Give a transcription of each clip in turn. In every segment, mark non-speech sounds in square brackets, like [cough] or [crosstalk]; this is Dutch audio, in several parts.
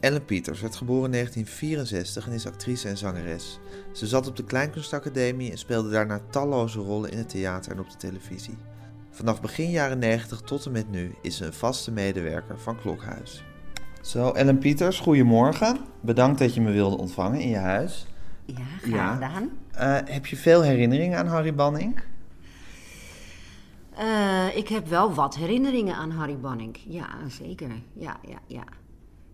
Ellen Pieters werd geboren in 1964 en is actrice en zangeres. Ze zat op de Kleinkunstacademie en speelde daarna talloze rollen in het theater en op de televisie. Vanaf begin jaren 90 tot en met nu is ze een vaste medewerker van Klokhuis. Zo, Ellen Pieters, goedemorgen. Bedankt dat je me wilde ontvangen in je huis. Ja, graag gedaan. Uh, heb je veel herinneringen aan Harry Banning? Uh, ik heb wel wat herinneringen aan Harry Banning. Ja, zeker. Ja, ja, ja.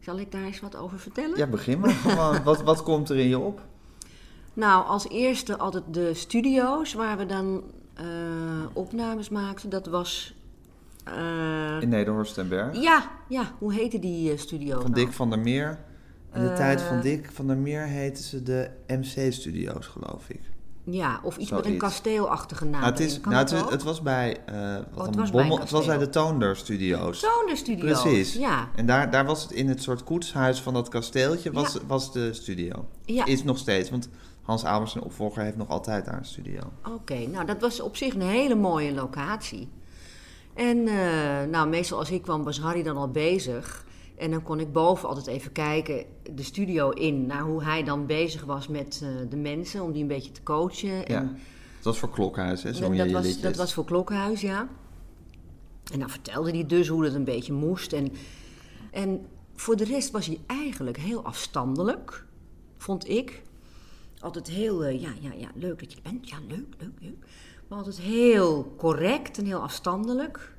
Zal ik daar eens wat over vertellen? Ja, begin maar [laughs] gewoon. wat, wat komt er in je op? Nou, als eerste altijd de studio's waar we dan uh, opnames maakten. Dat was... Uh, in Nederhorst en Berg? Ja, ja. Hoe heette die uh, studio Van nou? Dick van der Meer. In de tijd van Dick van der Meer heten ze de MC-studio's, geloof ik. Ja, of iets met een kasteelachtige naam. Nou, het, is, nou, het, het, was bij, uh, wat oh, het, was bommel, het was bij de Toonder Studios. Toonder Studios, Precies. Ja. En daar, daar was het in het soort koetshuis van dat kasteeltje was, was de studio. Ja. Is nog steeds, want Hans Albers, zijn opvolger, heeft nog altijd daar een studio. Oké, nou dat was op zich een hele mooie locatie. En uh, nou, meestal als ik kwam was Harry dan al bezig... En dan kon ik boven altijd even kijken, de studio in, naar hoe hij dan bezig was met uh, de mensen, om die een beetje te coachen. Ja, en, dat was voor Klokhuis, hè? Zo dat, was, dat was voor Klokhuis, ja. En dan vertelde hij dus hoe het een beetje moest. En, en voor de rest was hij eigenlijk heel afstandelijk, vond ik. Altijd heel, uh, ja, ja, ja, leuk dat je er bent. Ja, leuk, leuk, leuk. Maar altijd heel correct en heel afstandelijk.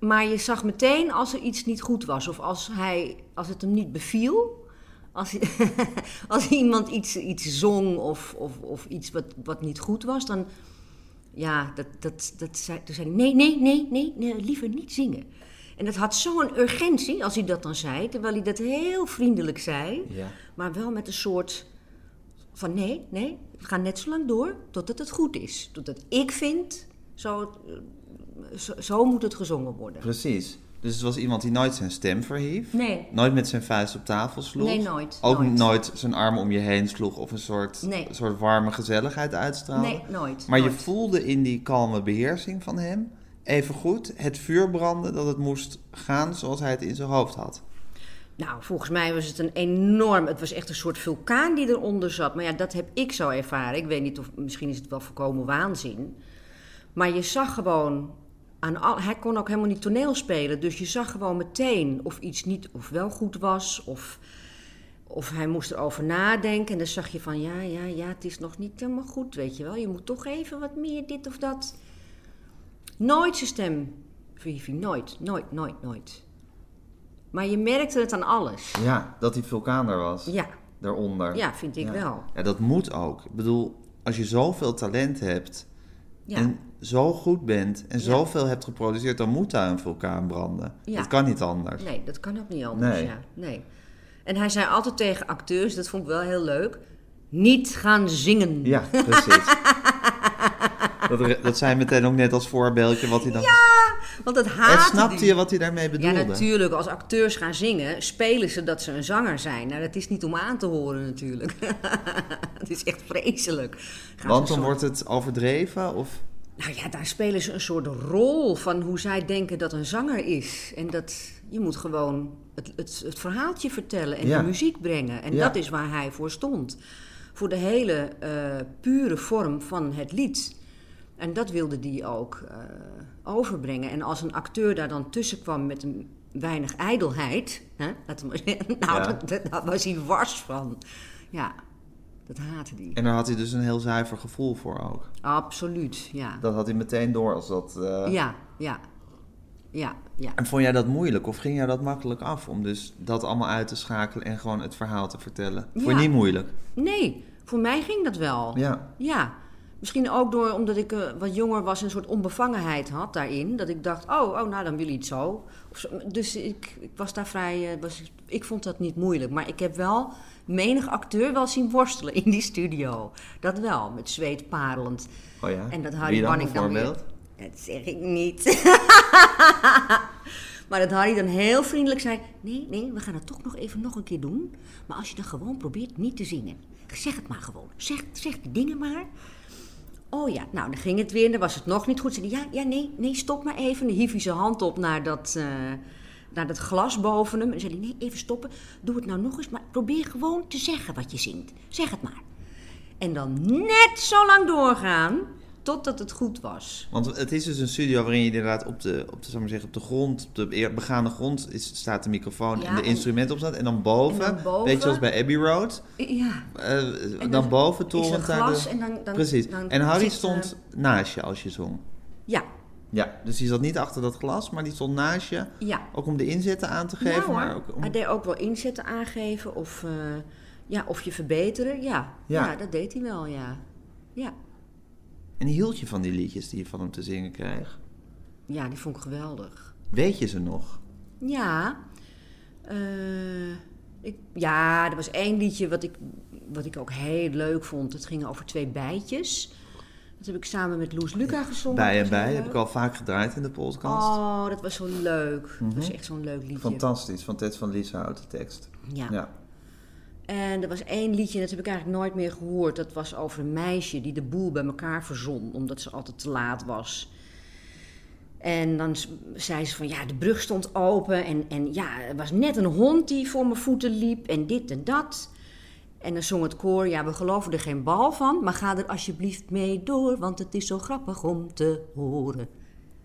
Maar je zag meteen als er iets niet goed was of als, hij, als het hem niet beviel. Als, [laughs] als iemand iets, iets zong of, of, of iets wat, wat niet goed was, dan. Ja, dat, dat, dat zei, toen zei hij: nee, nee, nee, nee, nee, liever niet zingen. En dat had zo'n urgentie als hij dat dan zei, terwijl hij dat heel vriendelijk zei, ja. maar wel met een soort van: nee, nee, we gaan net zo lang door totdat het goed is. Totdat ik vind, zo, zo, zo, moet het gezongen worden. Precies. Dus het was iemand die nooit zijn stem verhief. Nee. Nooit met zijn vuist op tafel sloeg. Nee, nooit. Ook nooit, zijn arm om je heen sloeg of een soort, nee. soort warme gezelligheid uitstraalde. Nee, nooit. Maar nooit. je voelde in die kalme beheersing van hem even goed het vuur branden dat het moest gaan zoals hij het in zijn hoofd had. Nou, volgens mij was het een enorm. Het was echt een soort vulkaan die eronder zat. Maar ja, dat heb ik zo ervaren. Ik weet niet of misschien is het wel voorkomen waanzin. Maar je zag gewoon aan al, hij kon ook helemaal niet toneel spelen. Dus je zag gewoon meteen of iets niet of wel goed was. Of, of hij moest erover nadenken. En dan zag je van ja, ja, ja, het is nog niet helemaal goed, weet je wel. Je moet toch even wat meer dit of dat. Nooit zijn stem verhieving. Nooit, nooit, nooit, nooit. Maar je merkte het aan alles. Ja, dat die vulkaan er was. Ja. Daaronder. Ja, vind ik ja. wel. Ja, dat moet ook. Ik bedoel, als je zoveel talent hebt... Ja. En zo goed bent en ja. zoveel hebt geproduceerd, dan moet daar een vulkaan branden. Ja. Dat kan niet anders. Nee, dat kan ook niet anders. Nee. Ja. nee. En hij zei altijd tegen acteurs, dat vond ik wel heel leuk: niet gaan zingen. Ja, precies. [laughs] dat, dat zei meteen ook net als voorbeeldje wat hij dan. Ja, want dat haat. En snapte je wat hij daarmee bedoelde? Ja, natuurlijk. Als acteurs gaan zingen, spelen ze dat ze een zanger zijn. Nou, dat is niet om aan te horen, natuurlijk. [laughs] het is echt vreselijk. Gaan want dan wordt het overdreven of. Nou ja, daar spelen ze een soort rol van hoe zij denken dat een zanger is. En dat je moet gewoon het, het, het verhaaltje vertellen en ja. de muziek brengen. En ja. dat is waar hij voor stond. Voor de hele uh, pure vorm van het lied. En dat wilde die ook uh, overbrengen. En als een acteur daar dan tussen kwam met een weinig ijdelheid, hè, dat, [laughs] nou, ja. dat, daar was hij wars van. Ja, dat haatte hij. En daar had hij dus een heel zuiver gevoel voor ook. Absoluut, ja. Dat had hij meteen door als dat... Uh... Ja, ja. Ja, ja. En vond jij dat moeilijk of ging jij dat makkelijk af om dus dat allemaal uit te schakelen en gewoon het verhaal te vertellen? Vond je ja. niet moeilijk? Nee, voor mij ging dat wel. Ja. Ja. Misschien ook door, omdat ik eh, wat jonger was en een soort onbevangenheid had daarin. Dat ik dacht, oh, oh nou dan wil je het zo. Dus ik, ik was daar vrij, eh, was, ik vond dat niet moeilijk. Maar ik heb wel menig acteur wel zien worstelen in die studio. Dat wel, met zweet parelend. Oh ja? En dat Harry Banning dan weer... Dat zeg ik niet. [laughs] maar dat Harry dan heel vriendelijk zei... Nee, nee, we gaan het toch nog even nog een keer doen. Maar als je dan gewoon probeert niet te zingen. Zeg het maar gewoon. Zeg, zeg die dingen maar. Oh ja, nou, dan ging het weer en dan was het nog niet goed. Hij, ja, ja, nee, nee, stop maar even. Dan hief hij zijn hand op naar dat, eh, naar dat glas boven hem. En zei nee, even stoppen. Doe het nou nog eens, maar probeer gewoon te zeggen wat je zingt. Zeg het maar. En dan net zo lang doorgaan totdat het goed was. Want het is dus een studio waarin je inderdaad op de, op de, zal ik maar zeggen, op de grond, op de begane grond is, staat de microfoon Ja, en de en- instrumenten op staat. En dan boven, En dan boven- weet je zoals bij Abbey Road, Ja, eh, En dan boven torent daar glas de... en dan... dan Precies. dan en Harry stond eh, naast je als je zong. ja, Ja, dus die zat niet achter dat glas, maar die stond naast je. ja. Ook om de inzetten aan te geven, Nou, maar ook om... Hij deed ook wel inzetten aangeven of, eh, ja, of je verbeteren. Ja. Ja. Ja. dat deed hij wel, ja. Ja. En hield je van die liedjes die je van hem te zingen kreeg? ja, die vond ik geweldig. Weet je ze nog? Ja. eh, ik, ja, er was één liedje wat ik, wat ik ook heel leuk vond. Het ging over twee bijtjes. Dat heb ik samen met Loes Luca gezongen. Bij en bij, heb ik al vaak gedraaid in de podcast. Oh, dat was zo leuk. Dat was Mhm. echt zo'n leuk liedje. Fantastisch, van Ted van Lieshout, de tekst. Ja. Ja. En er was één liedje, dat heb ik eigenlijk nooit meer gehoord. Dat was over een meisje die de boel bij elkaar verzon, omdat ze altijd te laat was. En dan zei ze van, ja, de brug stond open en, en ja, er was net een hond die voor mijn voeten liep en dit en dat. En dan zong het koor, ja, we geloven er geen bal van, maar ga er alsjeblieft mee door, want het is zo grappig om te horen.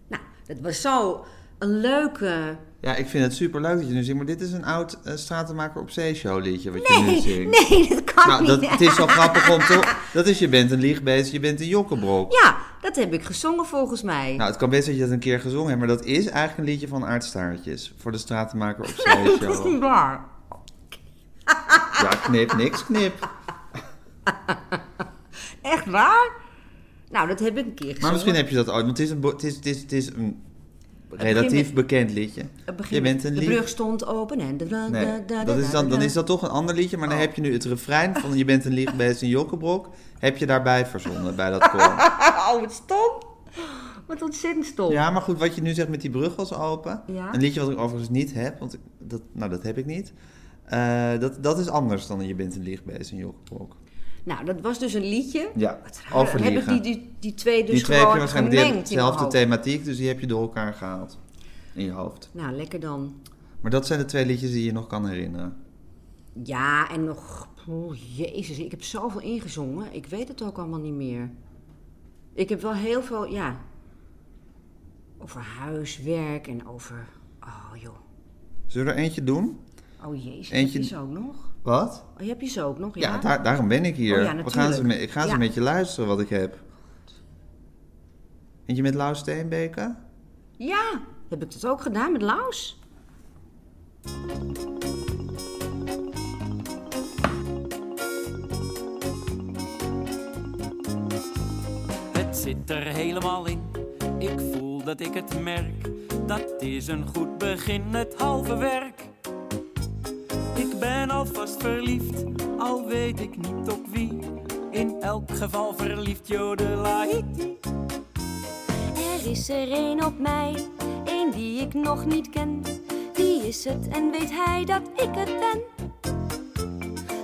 Nou, dat was zo een leuke... Ja, ik vind het super leuk dat je nu zingt, maar dit is een oud eh, Stratenmaker op Zeeshow liedje wat je nu Nee, zingt. nee, dat kan Nou, niet. dat, het is zo grappig om te... Dat is, je bent een liegbeest, je bent een jokkenbrok. Ja, dat heb ik gezongen volgens mij. Nou, het kan best dat je dat een keer gezongen hebt, maar dat is eigenlijk een liedje van Aardstaartjes. Voor de Stratenmaker op [laughs] dat is Zeeshow. niet waar. Ja, knip, niks, knip. Echt waar? Nou, dat heb ik een keer gezongen. Maar misschien heb je dat ooit, want het is een, het is, het is, het is een relatief bekend liedje. Je bent een de lief- brug stond open en... De, dat is da, dan, dan da. is dat toch een ander liedje, maar dan Oh. heb je nu het refrein [laughs] van je bent een liegbeest en jokkenbrok, heb je daarbij verzonnen bij dat koor. [laughs] Oh, wat stom. Wat ontzettend stom. Ja, maar goed, wat je nu zegt met die brug was open. Ja. Een liedje wat ik overigens niet heb, want ik, dat, nou, dat heb ik niet. Eh, dat, dat is anders dan je bent een liegbeest en jokkenbrok. Nou, dat was dus een liedje. Ja, over Heb ik liegen. die, die, die twee dus die twee heb je gewoon gemengd hebben mijn dezelfde thematiek, dus die heb je door elkaar gehaald in je hoofd. Nou, lekker dan. Maar dat zijn de twee liedjes die je nog kan herinneren. Ja, en nog... Oh, jezus, ik heb zoveel ingezongen. Ik weet het ook allemaal niet meer. Ik heb wel heel veel, ja... Over huiswerk en over... Oh, joh. Zullen we er eentje doen? Oh, jezus, Eentje- je ze ook nog? Wat? Oh, heb je ze ook nog? Ja, daar, daarom ben ik hier. Oh ja, we gaan ze ik ga ze Ja. met je luisteren wat ik heb. Eentje met Lau Steenbeke? Ja, heb ik dat ook gedaan met Laus? Het zit er helemaal in. Ik voel dat ik het merk. Dat is een goed begin, het halve werk. Alvast verliefd, al weet ik niet op wie. In elk geval verliefd, jodelahiti. Er is er een op mij, een die ik nog niet ken. Wie is het en weet hij dat ik het ben?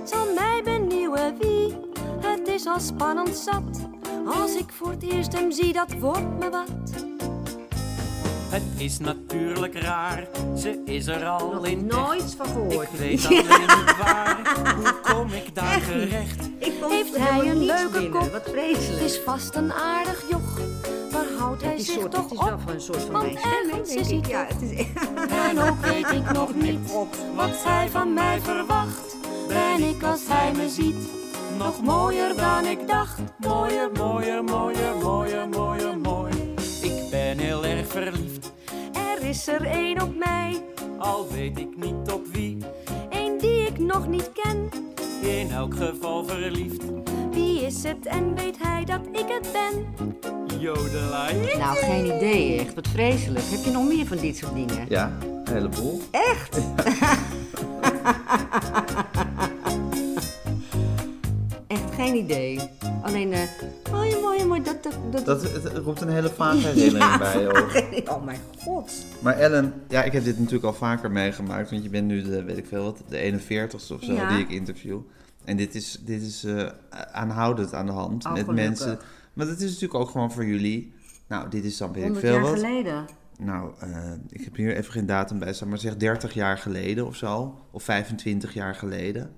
Zal mij benieuwen wie, het is al spannend zat. Als ik voor het eerst hem zie, dat wordt me wat. Het is natuurlijk raar, ze is er al Nog in nooit echt. van gehoord. Ik weet [laughs] alleen niet waar, hoe kom ik daar Echt niet. terecht? Ik vond Heeft hij een leuke binnen. kop? Wat Het vreselijk. is vast een aardig joch. Waar houdt hij Het zich soort, toch het is wel op? van een soort van Want ergens is hij Ja, het is En ook weet ik nog [laughs] niet wat hij van mij verwacht. Ben ik als hij me ziet, nog mooier dan ik dacht. Mooier, mooier, mooier, mooier, mooier, mooi. Verliefd, Er is er een op mij, al weet ik niet op wie. een die ik nog niet ken. In elk geval verliefd, Wie is het en weet hij dat ik het ben? Jodelai. Nou, geen idee echt. Wat vreselijk. Heb je nog meer van dit soort dingen? Ja, een heleboel. Echt? Echt [laughs] [laughs] geen idee. Alleen, eh mooi, mooi, mooi. Dat, dat, dat, het roept een hele vage [laughs] herinnering bij geen- Oh mijn god. Maar Ellen, ja, ik heb dit natuurlijk al vaker meegemaakt, want je bent nu de, weet ik veel wat, de 41ste of zo Ja. die ik interview. En dit is, dit is eh, aanhoudend aan de hand Oh, met gelukkig. mensen. Maar dat is natuurlijk ook gewoon voor jullie. Nou, dit is dan weet ik 100 veel jaar wat. geleden. Nou, eh, ik heb hier even geen datum bij staan, maar zeg 30 jaar geleden of zo. Of 25 jaar geleden.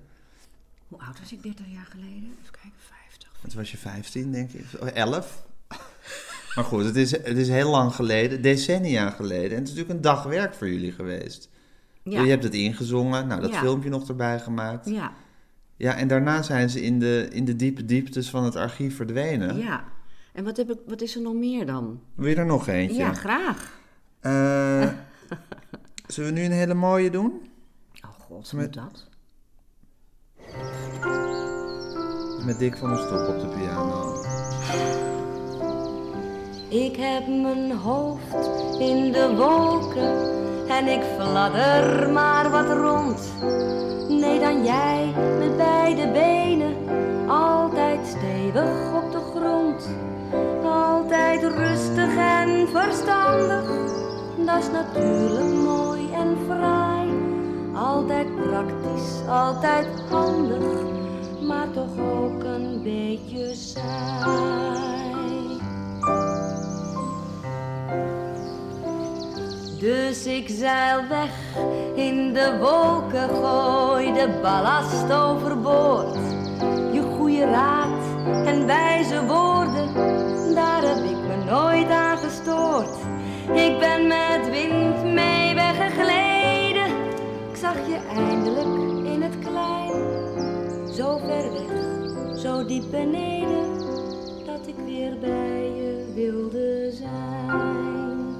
Hoe oud was ik 30 jaar geleden? Even kijken, 50. Toen was je 15, denk ik. Of 11. [laughs] Maar goed, het is, het is heel lang geleden, decennia geleden. En het is natuurlijk een dag werk voor jullie geweest. Ja. Je hebt het ingezongen, nou dat Ja. filmpje nog erbij gemaakt. Ja. Ja, en daarna zijn ze in de, in de diepe dieptes van het archief verdwenen. ja. En wat, heb ik, wat is er nog meer dan? Wil je er nog eentje? Ja, graag. Eh, [laughs] zullen we nu een hele mooie doen? Oh god, Met- moet dat? Met Dick van der Stok op de piano. Ik heb mijn hoofd in de wolken en ik fladder maar wat rond. Nee, dan jij met beide benen, altijd stevig op de grond. Altijd rustig en verstandig, dat is natuurlijk mooi en fraai. Altijd praktisch, altijd handig, maar toch ook een beetje saai. Dus ik zeil weg in de wolken, gooi de ballast overboord. Je goede raad en wijze woorden, daar heb ik me nooit aan gestoord. Ik ben met wind mee zag je eindelijk in het klein. Zo ver weg, zo diep beneden, dat ik weer bij je wilde zijn.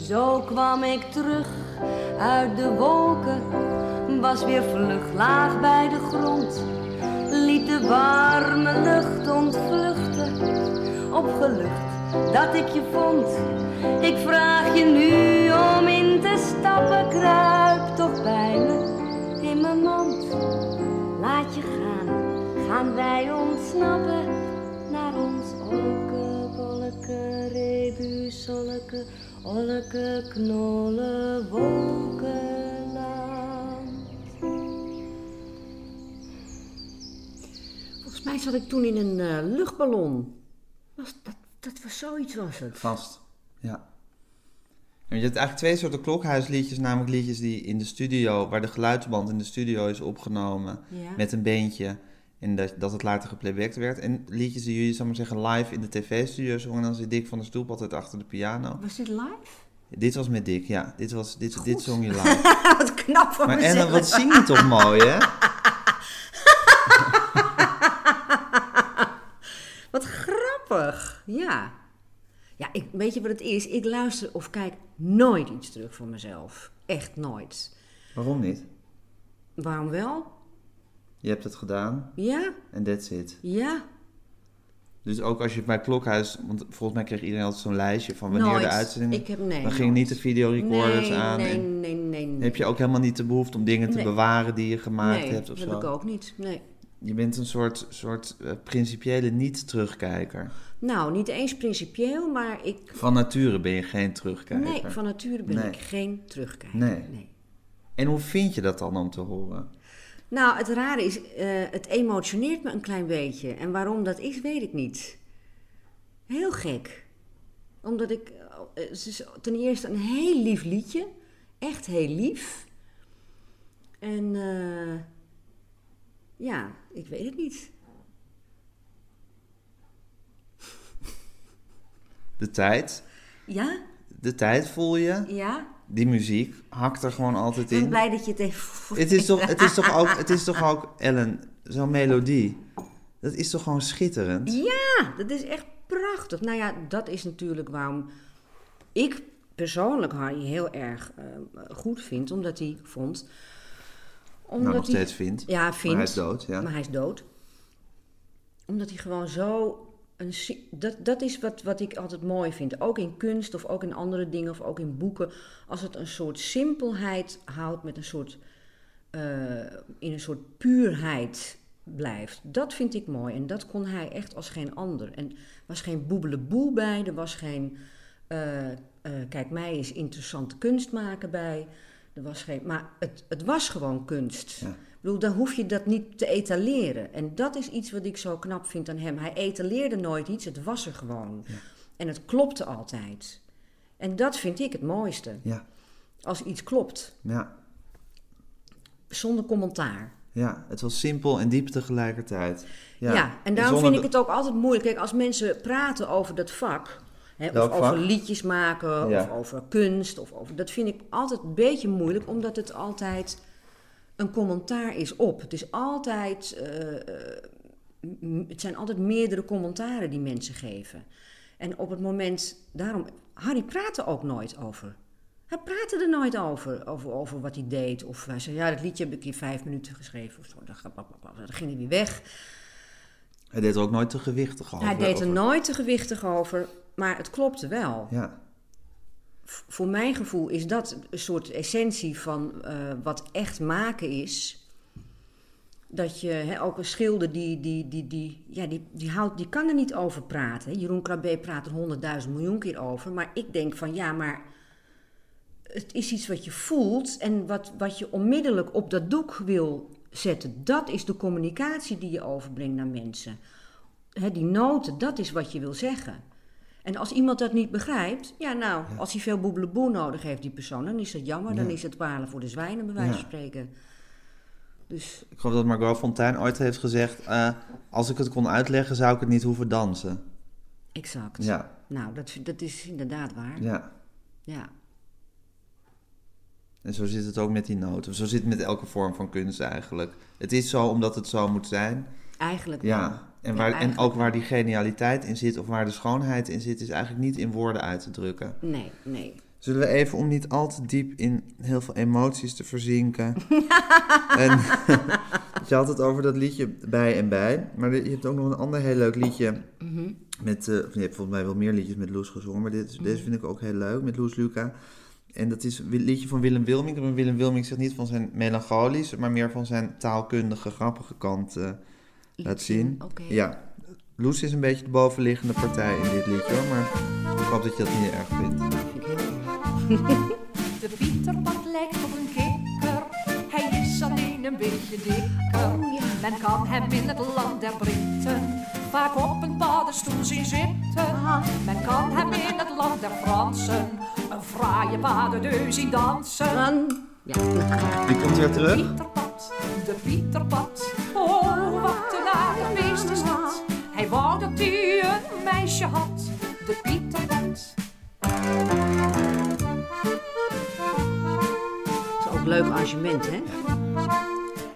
Zo kwam ik terug uit de wolken, was weer vlug laag bij de grond. Liet de warme lucht ontvluchten, opgelucht dat ik je vond. Ik vraag je nu om in te stappen, kruip toch bij me in mijn mond. Laat je gaan, gaan wij ontsnappen naar ons olke, bolleke, rebusolke, olke, knolle, wolkenland. Volgens mij zat ik toen in een eh, luchtballon. Was, dat, dat was zoiets was het. Vast, ja. En je hebt eigenlijk twee soorten klokhuisliedjes, namelijk liedjes die in de studio, waar de geluidsband in de studio is opgenomen Ja. met een beentje en dat, dat het later geplaybacked werd. En liedjes die jullie, zal maar zeggen, live in de tv-studio zongen. En dan zit Dick van der Stoep altijd achter de piano. Was dit live? Dit was met Dick, ja. Dit, was, dit, dit zong je [laughs] live. wat knap van Maar mezelf. Ellen, wat zing je toch mooi, hè? [laughs] Wat grappig. Ja. Ja, ik, weet je wat het is? Ik luister of kijk nooit iets terug van mezelf. Echt nooit. Waarom niet? Waarom wel? Je hebt het gedaan Ja, en that's it. ja. Dus ook als je bij Klokhuis, want volgens mij kreeg iedereen altijd zo'n lijstje van wanneer nooit. de uitzending... Ik heb nee. dan gingen niet de videorecorders nee, aan. Nee, en nee, nee, nee. heb je ook helemaal niet de behoefte om dingen te bewaren die je gemaakt hebt of dat zo? heb ik ook niet. Nee. Je bent een soort, soort eh, principiële niet-terugkijker. Nou, niet eens principieel, maar ik... Van nature ben je geen terugkijker. Nee, van nature ben Nee. ik geen terugkijker. Nee. En hoe vind je dat dan om te horen? Nou, het rare is, eh, het emotioneert me een klein beetje. En waarom dat is, weet ik niet. Heel gek. Omdat ik... eh, Het is ten eerste een heel lief liedje. Echt heel lief. En eh, ja, ik weet het niet. De tijd. Ja? De tijd voel je. Ja? Die muziek hakt er gewoon altijd Ik ben in. blij dat je het even... voor- Het is toch, het is toch ook, het is toch [laughs] ook Ellen, zo'n melodie. Dat is toch gewoon schitterend? Ja, dat is echt prachtig. Nou ja, dat is natuurlijk waarom ik persoonlijk Harry heel erg eh, goed vind. Omdat hij vond, nou nog hij- steeds vindt. Ja, Maar vindt. hij is dood, ja. Maar hij is dood. Omdat hij gewoon zo... Een, dat, dat is wat, wat ik altijd mooi vind. Ook in kunst of ook in andere dingen of ook in boeken. Als het een soort simpelheid houdt met een soort... eh, in een soort puurheid blijft. Dat vind ik mooi. En dat kon hij echt als geen ander. En er was geen boebeleboel bij. Er was geen... eh, eh, kijk, mij is interessante kunst maken bij. Er was geen, maar het, het was gewoon kunst. Ja. Ik bedoel, dan hoef je dat niet te etaleren. En dat is iets wat ik zo knap vind aan hem. Hij etaleerde nooit iets, het was er gewoon. En het klopte altijd. En dat vind ik het mooiste. Ja, Als iets klopt, ja, zonder commentaar. ja, het was simpel en diep tegelijkertijd. Ja, Ja, en daarom zonder vind ik het ook altijd moeilijk. Kijk, als mensen praten over dat vak, of over vak? liedjes maken, Ja. of over kunst, of over, dat vind ik altijd een beetje moeilijk, omdat het altijd een commentaar is op. Het is altijd, eh, eh, het zijn altijd meerdere commentaren die mensen geven. En op het moment, daarom, Harry praatte ook nooit over. Hij praatte er nooit over, over, over wat hij deed. Of hij zei, ja, dat liedje heb ik in vijf minuten geschreven. Of zo. Dan dan ging hij weer weg. Hij deed er ook nooit te gewichtig over. Hij deed er over- nooit te gewichtig over, maar het klopte wel. Ja, V- Voor mijn gevoel is dat een soort essentie van eh, wat echt maken is. Dat je hè, ook een schilder die, die, die, die, ja, die, die, houdt, die kan er niet over praten. hè. Jeroen Krabbe praat er honderdduizend miljoen keer over. Maar ik denk van ja, maar het is iets wat je voelt en wat, wat je onmiddellijk op dat doek wil zetten. Dat is de communicatie die je overbrengt naar mensen. Hè, die noten, dat is wat je wil zeggen. En als iemand dat niet begrijpt, ja nou, als hij veel boebeleboe nodig heeft, die persoon, dan is dat jammer. Dan Ja. is het palen voor de zwijnen, bij wijze van Ja. spreken. Dus ik geloof dat Margot Fontein ooit heeft gezegd... eh, als ik het kon uitleggen, zou ik het niet hoeven dansen. exact. Ja, Nou, dat, dat is inderdaad waar. Ja. ja. En zo zit het ook met die noten. Zo zit het met elke vorm van kunst eigenlijk. Het is zo omdat het zo moet zijn. Eigenlijk wel. En, Ja, waar, en ook waar die genialiteit in zit... of waar de schoonheid in zit... is eigenlijk niet in woorden uit te drukken. Nee, nee. Zullen we even, om niet al te diep in heel veel emoties te verzinken. [laughs] en [laughs] je had het over dat liedje bij en bij. Maar je hebt ook nog een ander heel leuk liedje. Mhm. Met, eh, je hebt volgens mij wel meer liedjes met Loes gezongen. Maar dit, deze vind ik ook heel leuk, met Loes Luca. En dat is een liedje van Willem Wilming. Willem Wilming zegt niet van zijn melancholische, maar meer van zijn taalkundige, grappige kant eh, laat zien. Ja, Loes is een beetje de bovenliggende partij in dit liedje hoor. Maar ik hoop dat je dat niet erg vindt. Vind ik heel erg. [laughs] De Pieterbak lijkt op een kikker. Hij is alleen een beetje dikker. Men kan hem in het land der Britten vaak op een paddenstoel zien zitten. Men kan hem in het land der Fransen een fraaie padendeus zien dansen. Dan, ja. Die komt weer terug. Pieterpad, de Pieterpad. Wou dat hij een meisje had. De Pieterpad. Dat is ook een leuk arrangement, hè?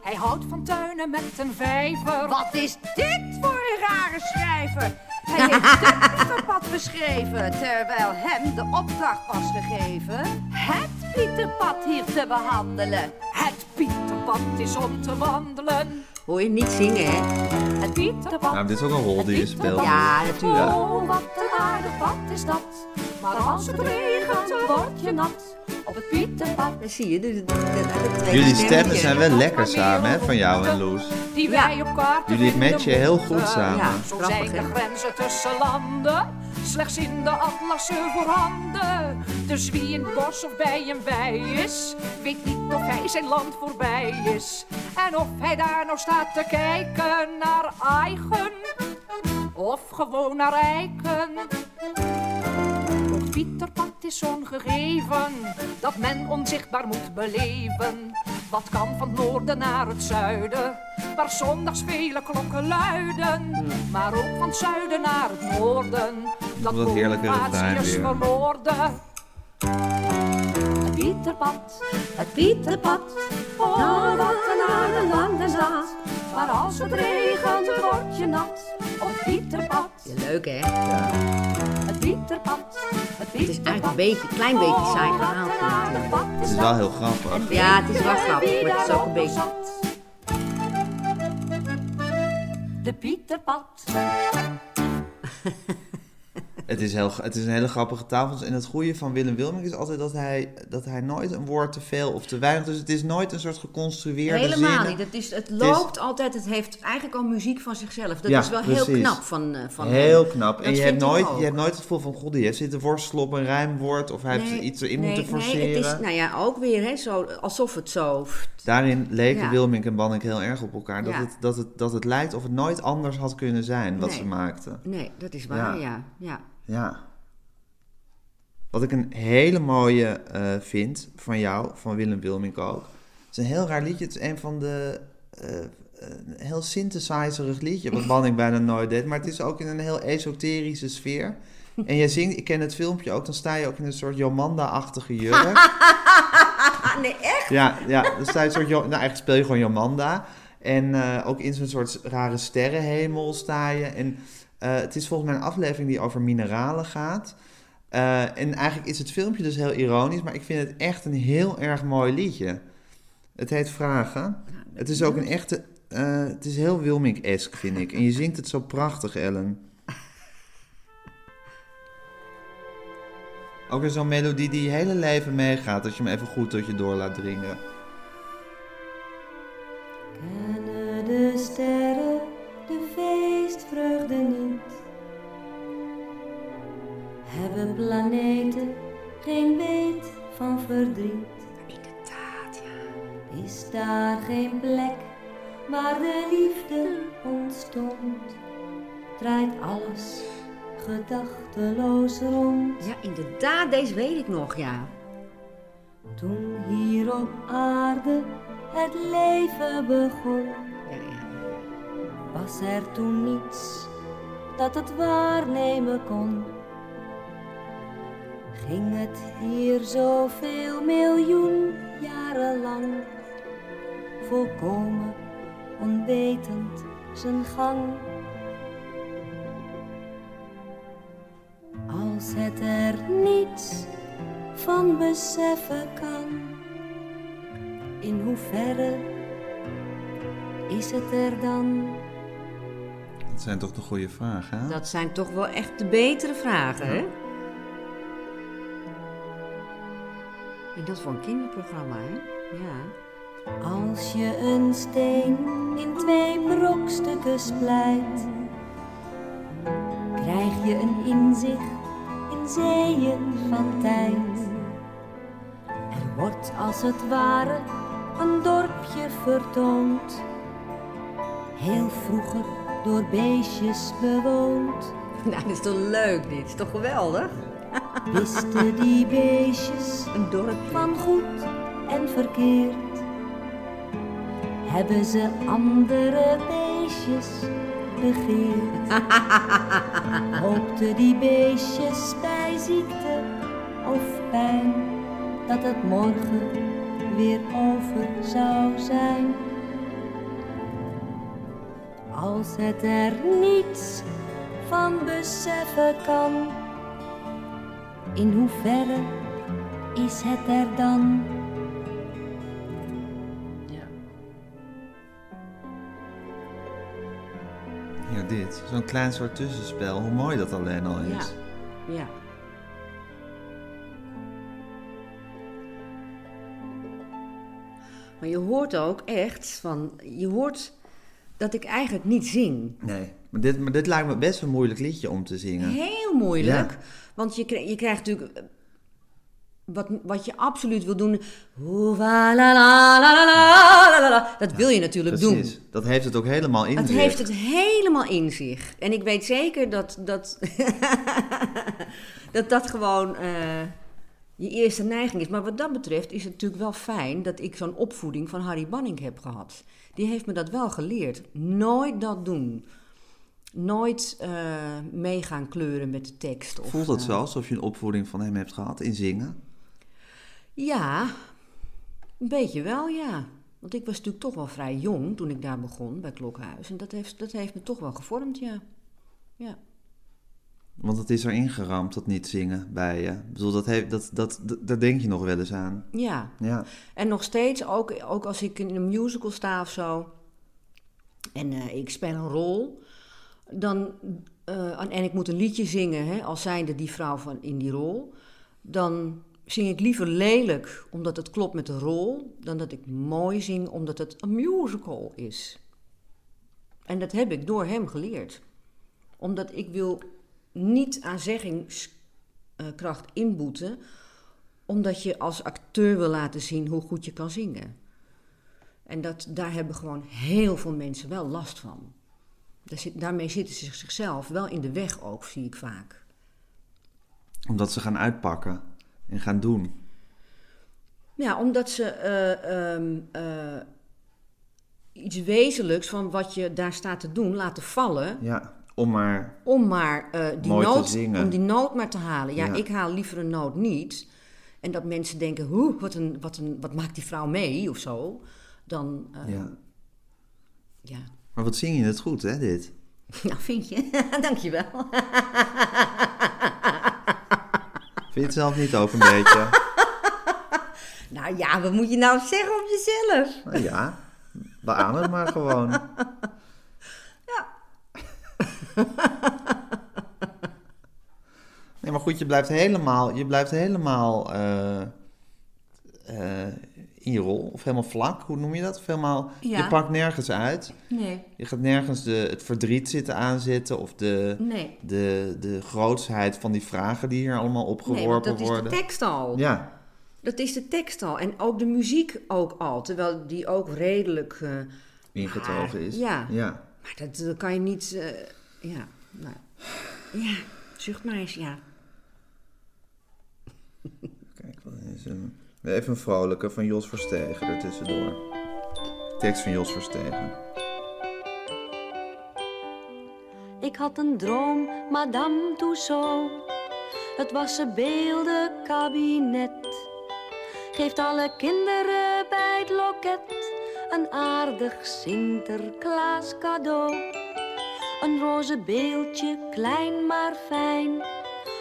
Hij houdt van tuinen met een vijver. Wat is dit voor een rare schrijver? Hij [laughs] heeft het Pieterpad beschreven, terwijl hem de opdracht was gegeven het Pieterpad hier te behandelen. Het Pieterpad is om te wandelen. Hoor je niet zingen, hè? Het Pieterpad. Nou, dit is ook een rol die je speelt. Ja, natuurlijk. Oh, wat een aardig pad is dat. Maar als het regent, word je nat. Op het Pieterpad. Dan zie je, de, de, de, Jullie stemmen zijn wel lekker samen, hè, van jou en Loes. Die Ja. wij op Jullie matchen heel goed samen. Ja. Zo zijn de grenzen tussen landen slechts in de atlassen voorhanden. Dus wie in het bos of bij een wei is, weet niet of hij zijn land voorbij is. En of hij daar nou staat te kijken naar eigen of gewoon naar eiken. Ons Pieterpad is zo'n gegeven dat men onzichtbaar moet beleven. Wat kan van het noorden naar het zuiden, waar zondags vele klokken luiden. Maar ook van het zuiden naar het noorden, dat is weer. verloren. Het Pieterpad, het Pieterpad, oh wat een aardig land is dat. Maar als het regent word je nat op Pieterpad. Ja, leuk, hè? Het Pieterpad. Pieter Pat. Het is eigenlijk een beetje, een klein beetje saai gehaald. dit, Het is wel heel grappig. Ja, het is wel grappig, maar het is ook een beetje... De Pieter Pat. [laughs] Het is, heel, het is een hele grappige taal. En het goede van Willem Wilming is altijd dat hij, dat hij nooit een woord te veel of te weinig... Dus het is nooit een soort geconstrueerde Helemaal zinnen. niet. Het, is, het loopt altijd, het heeft eigenlijk al muziek van zichzelf. Dat Ja, is wel heel precies. knap van, eh, van Heel hem. knap. En je hebt, nooit, je hebt nooit het gevoel van... God, die heeft zitten worstelen op een rijmwoord... of hij heeft iets erin nee, moeten forceren. Nee, het is, nou ja, ook weer hè, zo, alsof het zo... Daarin leken Ja. Wilming en Banning heel erg op elkaar. Dat, Ja. het, dat, het, dat het lijkt of het nooit anders had kunnen zijn wat Nee. ze maakten. Nee, dat is waar, Ja. ja. Ja. Wat ik een hele mooie eh, vind van jou, van Willem Wilming ook. Het is een heel raar liedje. Het is een van de... eh, een heel synthesizerig liedje, wat Banning bijna nooit deed. Maar het is ook in een heel esoterische sfeer. En jij zingt, ik ken het filmpje ook, dan sta je ook in een soort Jomanda-achtige jurk. [laughs] Nee, echt? Ja, ja dan sta je een soort, nou eigenlijk speel je gewoon Jomanda. En eh, ook in zo'n soort rare sterrenhemel sta je. En eh, het is volgens mij een aflevering die over mineralen gaat. Eh, en eigenlijk is het filmpje dus heel ironisch, maar ik vind het echt een heel erg mooi liedje. Het heet Vragen. Het is ook een echte, eh, het is heel Wilmink-esk, vind ik. En je zingt het zo prachtig, Ellen. Ook weer zo'n melodie die je hele leven meegaat, als je hem even goed tot je door laat dringen. Kennen de sterren de feestvreugde niet? Hebben planeten geen weet van verdriet? Inderdaad, ja. Is daar geen plek waar de liefde ontstond? Draait alles gedachteloos rond? Ja, inderdaad, deze weet ik nog, ja. Toen hier op aarde het leven begon, ja, ja. was er toen niets dat het waarnemen kon. Ging het hier zoveel miljoen jaren lang, volkomen onwetend zijn gang. Als het er niets van beseffen kan, in hoeverre is het er dan? Dat zijn toch de goede vragen, hè? Dat zijn toch wel echt de betere vragen, hè? En dat voor een kinderprogramma, hè? Ja. Als je een steen in twee brokstukken splijt, krijg je een inzicht in zeeën van tijd. Er wordt als het ware een dorpje vertoond, heel vroeger door beestjes bewoond. [laughs] Nou, dat is toch leuk, dit is toch geweldig? Wisten die beestjes Een dorpje. van goed en verkeerd. Hebben ze andere beestjes begeerd? [laughs] Hoopten die beestjes bij ziekte of pijn dat het morgen weer over zou zijn? Als het er niets van beseffen kan, in hoeverre is het er dan? Ja, dit. Zo'n klein soort tussenspel. Hoe mooi dat alleen al Ja. is. Ja. Maar je hoort ook echt van, je hoort dat ik eigenlijk niet zing. Nee, maar dit, maar dit lijkt me best een moeilijk liedje om te zingen. Heel moeilijk. Ja. Want je, je krijgt natuurlijk. eh, Wat, wat je absoluut wil doen. Dat wil je natuurlijk Precies. doen. Dat heeft het ook helemaal in Het zich. heeft het helemaal in zich. En ik weet zeker dat dat, [laughs] dat, dat gewoon eh, je eerste neiging is. Maar wat dat betreft is het natuurlijk wel fijn dat ik zo'n opvoeding van Harry Banning heb gehad. Die heeft me dat wel geleerd. Nooit dat doen. Nooit eh mee gaan kleuren met de tekst. Of, Voelt dat zo alsof je een opvoeding van hem hebt gehad in zingen? Ja, een beetje wel, ja. Want ik was natuurlijk toch wel vrij jong toen ik daar begon bij Klokhuis. En dat heeft, dat heeft me toch wel gevormd, ja. Ja. Want het is erin geramd, dat niet zingen bij je. Ik bedoel, dat heeft, dat, dat, dat, daar denk je nog wel eens aan. Ja. Ja, En nog steeds, ook, ook als ik in een musical sta of zo. En eh, ik speel een rol. Dan, eh, en ik moet een liedje zingen, hè, als zijnde die vrouw van in die rol. Dan zing ik liever lelijk, omdat het klopt met de rol. Dan dat ik mooi zing, omdat het een musical is. En dat heb ik door hem geleerd. Omdat ik wil niet aan zeggingskracht inboeten omdat je als acteur wil laten zien hoe goed je kan zingen. En dat, daar hebben gewoon heel veel mensen wel last van. Daarmee zitten ze zichzelf wel in de weg ook, zie ik vaak. omdat ze gaan uitpakken en gaan doen. Ja, omdat ze eh, ehm, eh, iets wezenlijks van wat je daar staat te doen laten vallen. Ja, om maar... Om maar eh, die, zingen. om die noot maar te halen. Ja, Ja. ik haal liever een noot niet. En dat mensen denken, hoe, wat, een, wat, een, wat maakt die vrouw mee of zo. Dan, Ja. ja. Maar wat zing je het goed, hè, dit? [laughs] Nou, vind je? [laughs] Dankjewel. [laughs] Vind je het zelf niet ook een beetje? Nou ja, wat moet je nou zeggen op jezelf? Nou ja, beaam het maar gewoon. Nee, maar goed, je blijft helemaal, je blijft helemaal eh, in je rol. Of helemaal vlak, hoe noem je dat? Of helemaal, Ja. Je pakt nergens uit. Nee, Je gaat nergens de, het verdriet zitten aanzetten of de, nee. de, de grootsheid van die vragen die hier allemaal Nee, opgeworpen want dat is worden. de tekst al. Ja, Dat is de tekst al. En ook de muziek ook al. Terwijl die ook redelijk... eh, ingetogen is. Ja. ja. maar dat, dat kan je niet... eh, ja, nou... Ja, zucht maar eens, ja. Kijk, wat is een... Even een vrolijke van Jos Verstegen er tussendoor. Tekst van Jos Verstegen. Ik had een droom, Madame Tussaud. Het was een beeldenkabinet. Geeft alle kinderen bij het loket een aardig Sinterklaas cadeau. Een roze beeldje, klein maar fijn.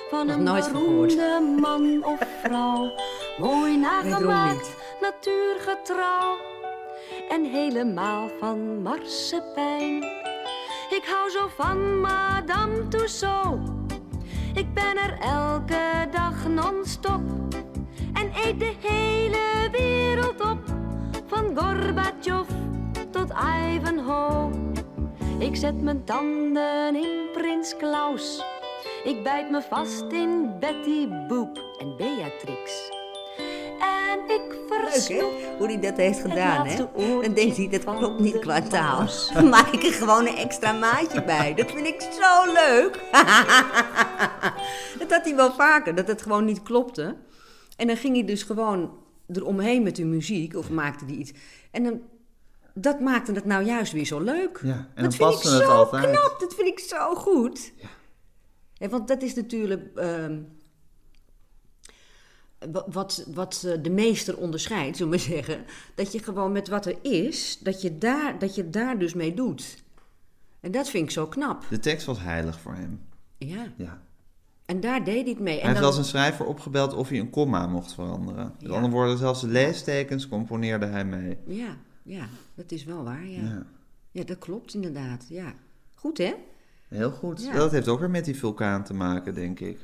Van Nog een nooit beroemde man of vrouw. [laughs] Mooi nagemaakt, natuurgetrouw. En helemaal van marsepein. Ik hou zo van Madame Tussaud. Ik ben er elke dag non-stop. En eet de hele wereld op. Van Gorbachev tot Ivanhoe. Ik zet mijn tanden in Prins Klaus. Ik bijt me vast in Betty Boop en Beatrix. En ik Leuk, versnoep hè? Hoe hij dat heeft gedaan, hè? Dan denkt hij, dat klopt niet qua taal. [laughs] Dan maak ik er gewoon een extra maatje bij. Dat vind ik zo leuk. [laughs] dat had hij wel vaker, dat het gewoon niet klopte. En dan ging hij dus gewoon eromheen met de muziek, of maakte hij iets. En dan, dat maakte het nou juist weer zo leuk. Ja, en dan dat vind ik het zo altijd. knap, dat vind ik zo goed. Ja, want dat is natuurlijk... ehm, wat, wat eh, de meester onderscheidt, zullen we zeggen, dat je gewoon met wat er is, dat je daar, dat je daar dus mee doet. En dat vind ik zo knap. De tekst was heilig voor hem. Ja. Ja. En daar deed hij het mee. Hij En heeft dan, wel zijn schrijver opgebeld of hij een komma mocht veranderen. Met Ja. andere woorden, zelfs de leestekens componeerde hij mee. ja, ja, dat is wel waar, ja. Ja. Ja, dat klopt inderdaad, ja. Goed, hè? Heel goed. Ja. Dat heeft ook weer met die vulkaan te maken, denk ik.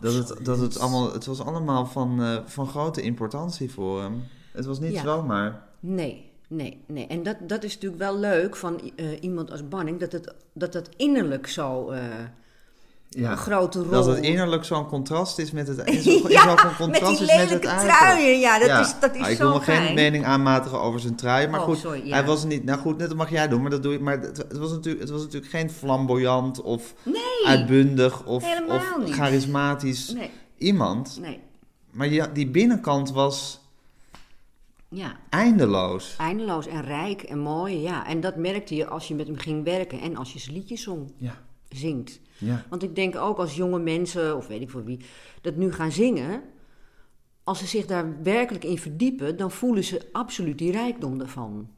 Dat het, dat het, allemaal, het was allemaal van, eh, van grote importantie voor hem. Het was niet zomaar. Nee, nee, nee. En dat, dat is natuurlijk wel leuk van eh, iemand als Banning, dat het, dat het innerlijk zo eh, Ja. een grote rol... Dat het innerlijk zo'n contrast is met het... [laughs] Is Ja, ook een met contrast die is met het lelijke truien. Ja, dat is, dat is Ah, ik zo wil me geen mening aanmatigen over zijn trui. Maar Oh, goed, sorry, ja. hij was niet... Nou goed, net dat mag jij doen, maar dat doe je... Maar het, het was, natuurlijk, het was natuurlijk geen flamboyant of Nee, uitbundig of, of charismatisch nee, iemand. nee. Maar ja, die binnenkant was Ja, eindeloos. eindeloos en rijk en mooi. Ja, en dat merkte je als je met hem ging werken en als je zijn liedjes zong, Ja, zingt. Ja. Want ik denk ook als jonge mensen, of weet ik voor wie, dat nu gaan zingen... als ze zich daar werkelijk in verdiepen... dan voelen ze absoluut die rijkdom ervan.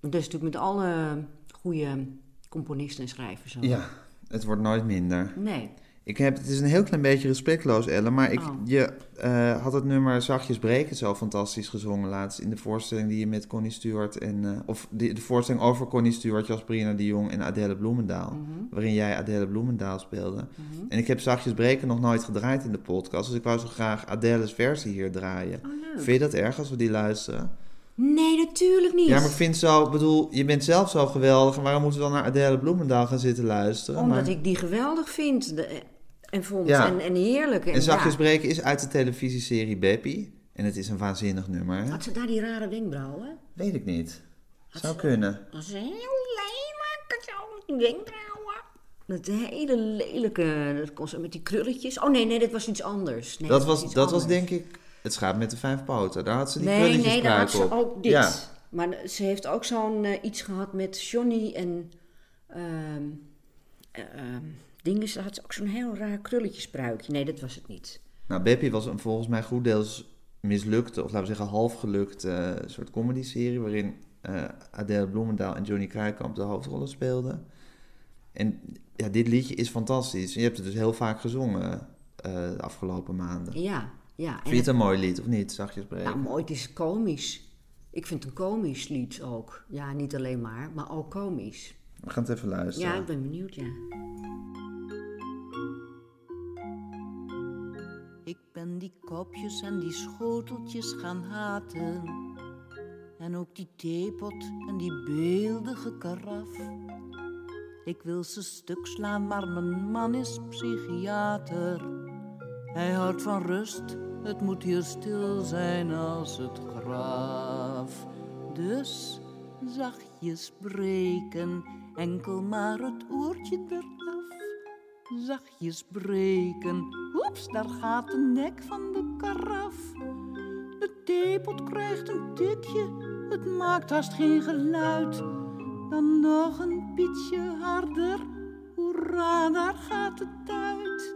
Dat is natuurlijk met alle goede componisten en schrijvers zo. Ja, het wordt nooit minder. Nee. Ik heb, het is een heel klein beetje respectloos, Ellen, maar ik, Oh. je eh, had het nummer Zachtjes Breken zo fantastisch gezongen laatst in de voorstelling die je met Connie Stewart en, eh, of de, de voorstelling over Connie Stewart, Jasperina de Jong en Adele Bloemendaal, Mhm. waarin jij Adele Bloemendaal speelde. En ik heb Zachtjes Breken nog nooit gedraaid in de podcast, dus ik wou zo graag Adele's versie hier draaien. Oh. Vind je dat erg als we die luisteren? Nee, natuurlijk niet. Ja, maar ik vind zo, bedoel, je bent zelf zo geweldig, en waarom moeten we dan naar Adele Bloemendaal gaan zitten luisteren? Omdat Maar- ik die geweldig vind de- en vond Ja. en, en heerlijk. En Zachtjes ja. Breken is uit de televisieserie Beppie. En het is een waanzinnig nummer, hè? Had ze daar die rare wenkbrauwen? Weet ik niet. Zou kunnen. Dat is heel lelijk, zo, die wenkbrauwen. Dat hele lelijke, dat kon ze met die krulletjes. Oh nee, nee, dat was iets anders. Nee, Dat was, dat was denk ik het schaap met de vijf poten. Daar had ze die Nee, krulletjes nee, daar had ze op. ook dit. Ja. Maar ze heeft ook zo'n eh, iets gehad met Johnny en... ehm dingen, ze had ze ook zo'n heel raar krulletjespruikje. Nee, dat was het niet. Nou, Beppie was een volgens mij goed deels mislukte, of laten we zeggen half gelukte eh, soort comedy-serie... waarin eh, Adele Bloemendaal en Johnny Kruikamp de hoofdrollen speelden. En ja, dit liedje is fantastisch. Je hebt het dus heel vaak gezongen eh, de afgelopen maanden. Ja, ja. Vind je het een mooi lied, of niet? Zachtjes breken. Nou, mooi, het is komisch. Ik vind het een komisch lied ook. Ja, niet alleen maar, maar ook komisch. We gaan het even luisteren. Ja, ik ben benieuwd, ja. Ik ben die kopjes en die schoteltjes gaan haten. En ook die theepot en die beeldige karaf. Ik wil ze stuk slaan, maar mijn man is psychiater. Hij houdt van rust, het moet hier stil zijn als het graf. Dus zachtjes breken, enkel maar het oortje eraf zachtjes breken. Oeps, daar gaat de nek van de karaf. De theepot krijgt een tikje, het maakt haast geen geluid. Dan nog een pietje harder, hoera, daar gaat het uit.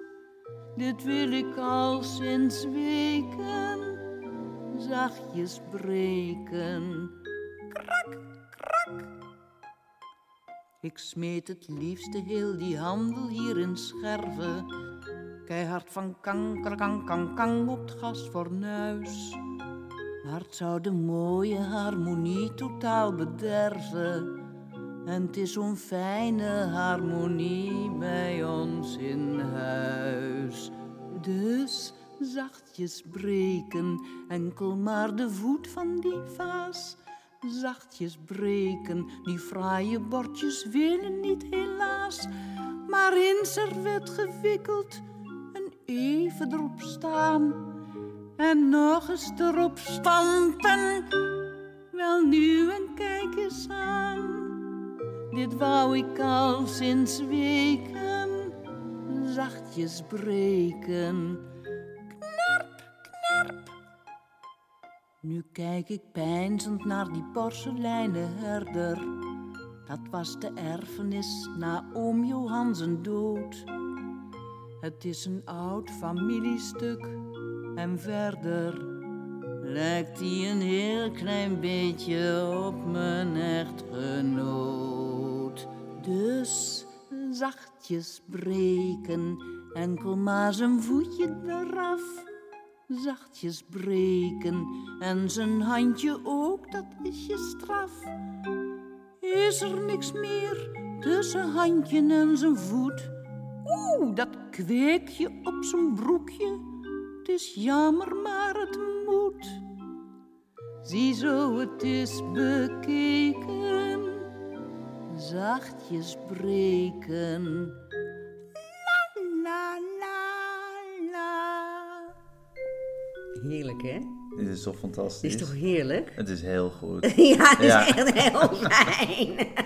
Dit wil ik al sinds weken, zachtjes breken. Krak, krak. Ik smeet het liefste heel die handel hier in scherven. Keihard van kanker, kang, kang, kang op het gasfornuis. Maar het zou de mooie harmonie totaal bederven. En het is zo'n fijne harmonie bij ons in huis. Dus zachtjes breken, enkel maar de voet van die vaas zachtjes breken. Die fraaie bordjes willen niet helaas, maar in servet gewikkeld en even erop staan. En nog eens erop stampen, wel nu en kijk eens aan. Dit wou ik al sinds weken, zachtjes breken. Nu kijk ik peinzend naar die porseleinen herder. Dat was de erfenis na oom Johan zijn dood. Het is een oud familiestuk en verder lijkt hij een heel klein beetje op mijn echtgenoot. Dus zachtjes breken, enkel maar zijn voetje eraf zachtjes breken en zijn handje ook, dat is je straf. Is er niks meer tussen handje en zijn voet? Oeh, dat kweekje op zijn broekje, het is jammer, maar het moet. Ziezo, het is bekeken, zachtjes breken. Heerlijk, hè? Dit is toch fantastisch? is toch heerlijk? Het is heel goed. [laughs] Ja, het is Ja. echt heel [laughs] fijn. [laughs]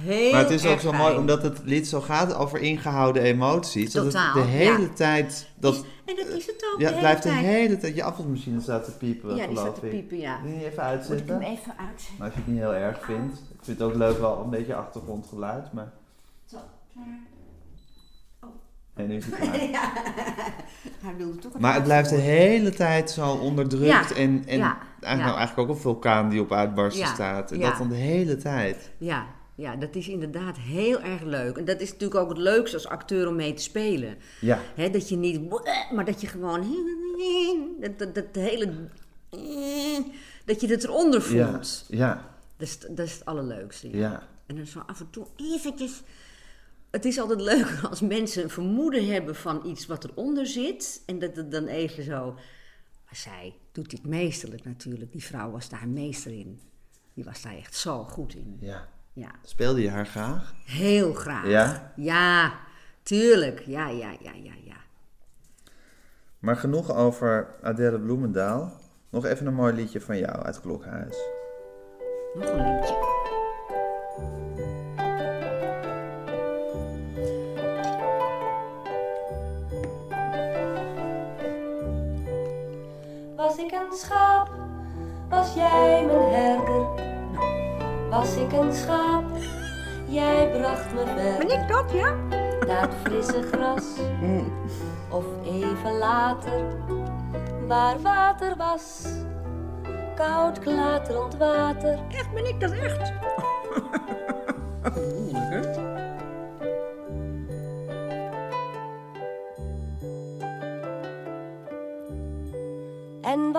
Heel Maar het is ook zo fijn. mooi, omdat het lied zo gaat over ingehouden emoties. Dat Totaal, het de hele ja. tijd... Dat, En dat is het ook ja, het blijft de hele tijd... Je afwasmachine staat te piepen, Ja, die staat te ik. piepen, ja. Wil je even Moet ik uitzetten? hem even uitzetten? Maar als je het niet heel erg vindt. Ik vind het ook leuk wel een beetje achtergrondgeluid, maar... Zo, klaar. Nee, nu is het [laughs] klaar. [laughs] Hij wilde toch Maar het blijft de hele tijd zo onderdrukt Ja, en, en ja, eigenlijk, nou, ja. eigenlijk ook een vulkaan die op uitbarsten Ja, staat. En ja. dat dan de hele tijd. Ja, ja, dat is inderdaad heel erg leuk. En dat is natuurlijk ook het leukste als acteur om mee te spelen. Ja. Hè, dat je niet, maar dat je gewoon, dat, dat, dat hele, dat je het eronder Ja. voelt. Ja. Dat, is, dat is het allerleukste. Ja. Ja. En dan zo af en toe eventjes. Het is altijd leuk [laughs] als mensen een vermoeden hebben van iets wat eronder zit. En dat het dan even zo. Maar zij doet dit meesterlijk natuurlijk. Die vrouw was daar meester in. Die was daar echt zo goed in. Ja. Ja, Speelde je haar graag? heel graag. Ja? Ja, tuurlijk. Ja, ja, ja, ja, ja. Maar genoeg over Adele Bloemendaal. Nog even een mooi liedje van jou uit Klokhuis. Nog een liedje. Een schaap, was jij mijn herder. Was ik een schaap, jij bracht me ver. Ben ik dat, ja? Naar het frisse gras, of even later, waar water was. Koud klaterend water, Echt, ben ik dat echt? En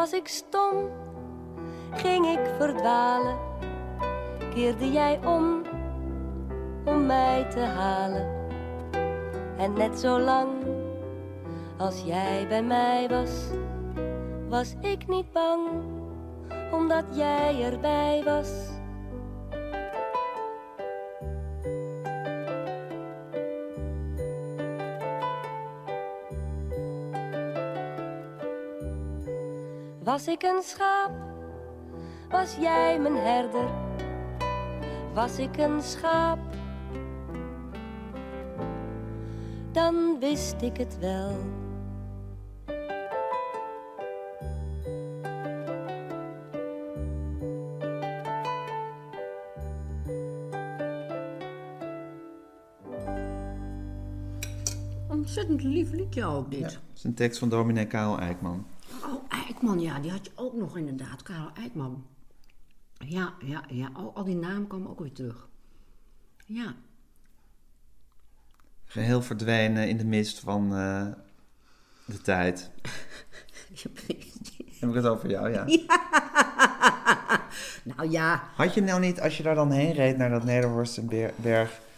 was ik stom, ging ik verdwalen, keerde jij om, om mij te halen. En net zo lang als jij bij mij was, was ik niet bang, omdat jij erbij was. Was ik een schaap, was jij mijn herder. Was ik een schaap, dan wist ik het wel. Ontzettend lief liedje ook, dit. Ja. Dat is een tekst van dominee Karel Eijkman. Eikman, ja, die had je ook nog inderdaad. Karel Eikman. Ja, ja, ja. Al, al die namen komen ook weer terug. Ja. Geheel verdwenen in de mist van eh, de tijd. [laughs] Heb ik het over jou, [laughs] ja. Nou ja, Had je nou niet, als je daar dan heen reed naar dat Nederhorstenberg... Ik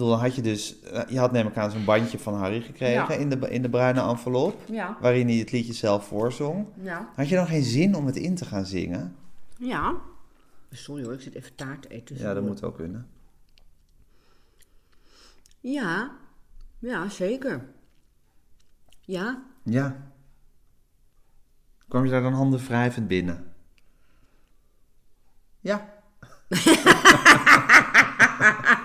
bedoel, dan had je dus... eh, Je had neem ik aan zo'n bandje van Harry gekregen Ja. in, de, in de bruine envelop. Ja. Waarin hij het liedje zelf voorzong. ja. Had je dan geen zin om het in te gaan zingen? Ja. Sorry hoor, ik zit even taart te eten. Ja, dat moet ook kunnen. Ja, ja, zeker. Ja, Ja. Kwam je daar dan handen wrijvend binnen? Ja. [laughs]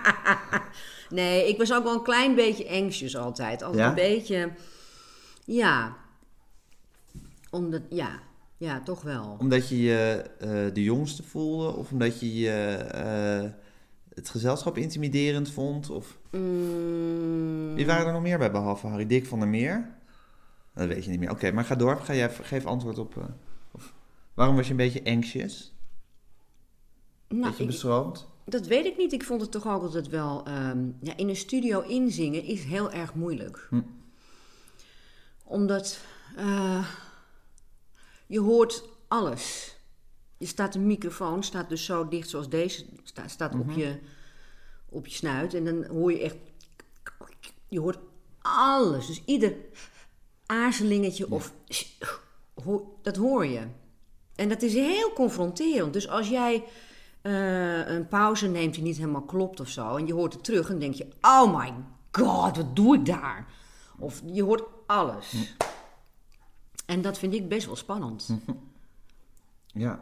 nee, ik was ook wel een klein beetje anxious altijd. Altijd Ja? een beetje, ja. Omdat, ja, ja, toch wel. Omdat je je eh, de jongste voelde? Of omdat je je, eh, het gezelschap intimiderend vond? Of... Mm, Wie waren er nog meer bij, behalve Harry Dick van der Meer? Dat weet je niet meer. Oké, maar ga door. Ga jij, geef antwoord op... eh, of, waarom was je een beetje anxious? nou, beetje ik- beschroomd? Dat weet ik niet. Ik vond het toch ook altijd wel. ehm, ja, in een studio inzingen is heel erg moeilijk. Hm. Omdat eh, je hoort alles. Je staat een microfoon, staat dus zo dicht zoals deze, staat, staat op, je, op je snuit. En dan hoor je echt. Je hoort alles. Dus ieder aarzelingetje of. hoor- dat hoor je. En dat is heel confronterend. Dus als jij eh, een pauze neemt die niet helemaal klopt of zo, en je hoort het terug, en denk je: Oh my god, wat doe ik daar? Of je hoort alles. En dat vind ik best wel spannend. [laughs] Ja,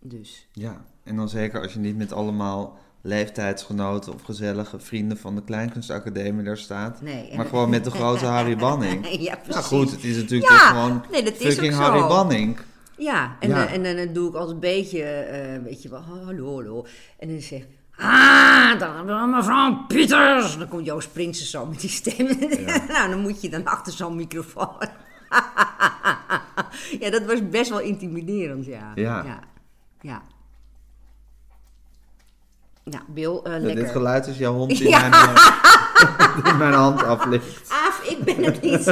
Dus ja. En dan zeker als je niet met allemaal leeftijdsgenoten of gezellige vrienden van de Kleinkunstacademie daar staat. Nee. Maar gewoon met de grote [laughs] Harry Banning. ja, precies. Nou goed, het is natuurlijk Ja, toch gewoon nee, dat is fucking. Harry Banning. Ja, en, Ja. eh, en, dan doe ik altijd een beetje, eh, weet je wel, hallo, hallo. En dan zeg ik, ah, dan mevrouw Pieters. Dan komt Joost Prinsen zo met die stem. [laughs] nou, dan moet je dan achter zo'n microfoon. [laughs] ja, dat was best wel intimiderend, ja. Ja. Ja. ja. Ja, Bill, eh, Dit lekker. geluid is jouw hond die Ja. mijn, eh, [laughs] die mijn hand aflikt. Aaf, ik ben het niet.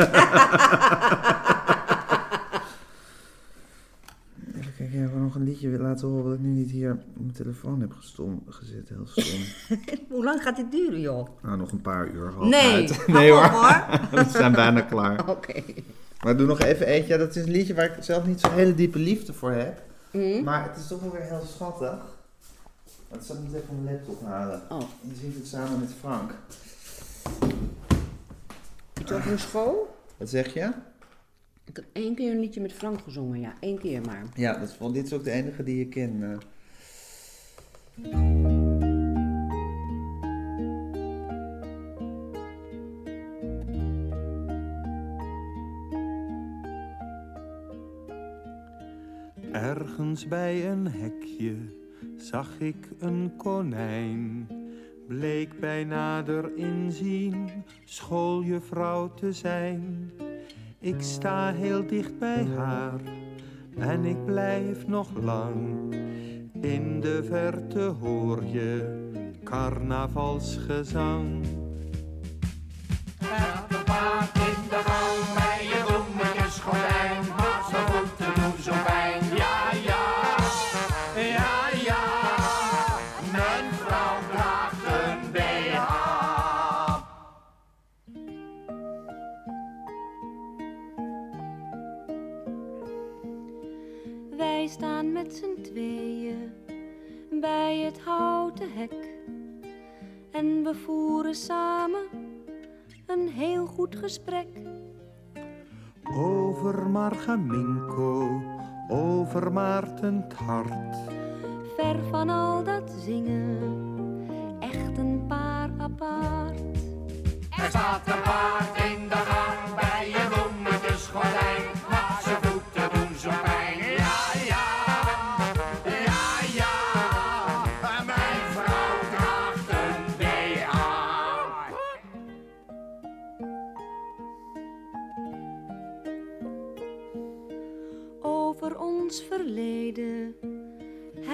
Even kijken, ik wil nog een liedje laten horen wat ik nu niet hier op mijn telefoon heb gestom, gezet. Heel stom. [laughs] Hoe lang gaat dit duren, joh? Nou, nog een paar uur. Nee, [laughs] nee hoor. hoor. [laughs] We zijn bijna klaar. Oké. Maar doe nog even eentje. Ja, dat is een liedje waar ik zelf niet zo'n hele diepe liefde voor heb. Hm? Maar het is toch wel weer heel schattig. Dat zal ik niet even van mijn laptop halen. Oh. Je ziet het samen met Frank. Iets over een school? Wat zeg je? Ik heb één keer een liedje met Frank gezongen, ja. Eén keer maar. Ja, dat is, want dit is ook de enige die je ken. eh. Ergens bij een hekje zag ik een konijn. Bleek bij nader inzien schooljuffrouw te zijn. Ik sta heel dicht bij haar en ik blijf nog lang. In de verte hoor je carnavalsgezang. We voeren samen een heel goed gesprek. Over Margaminko, over Maarten 't hart. Ver van al dat zingen, echt een paar apart. Er staat een paard in de gang bij je bloemetjesgordijn. Maar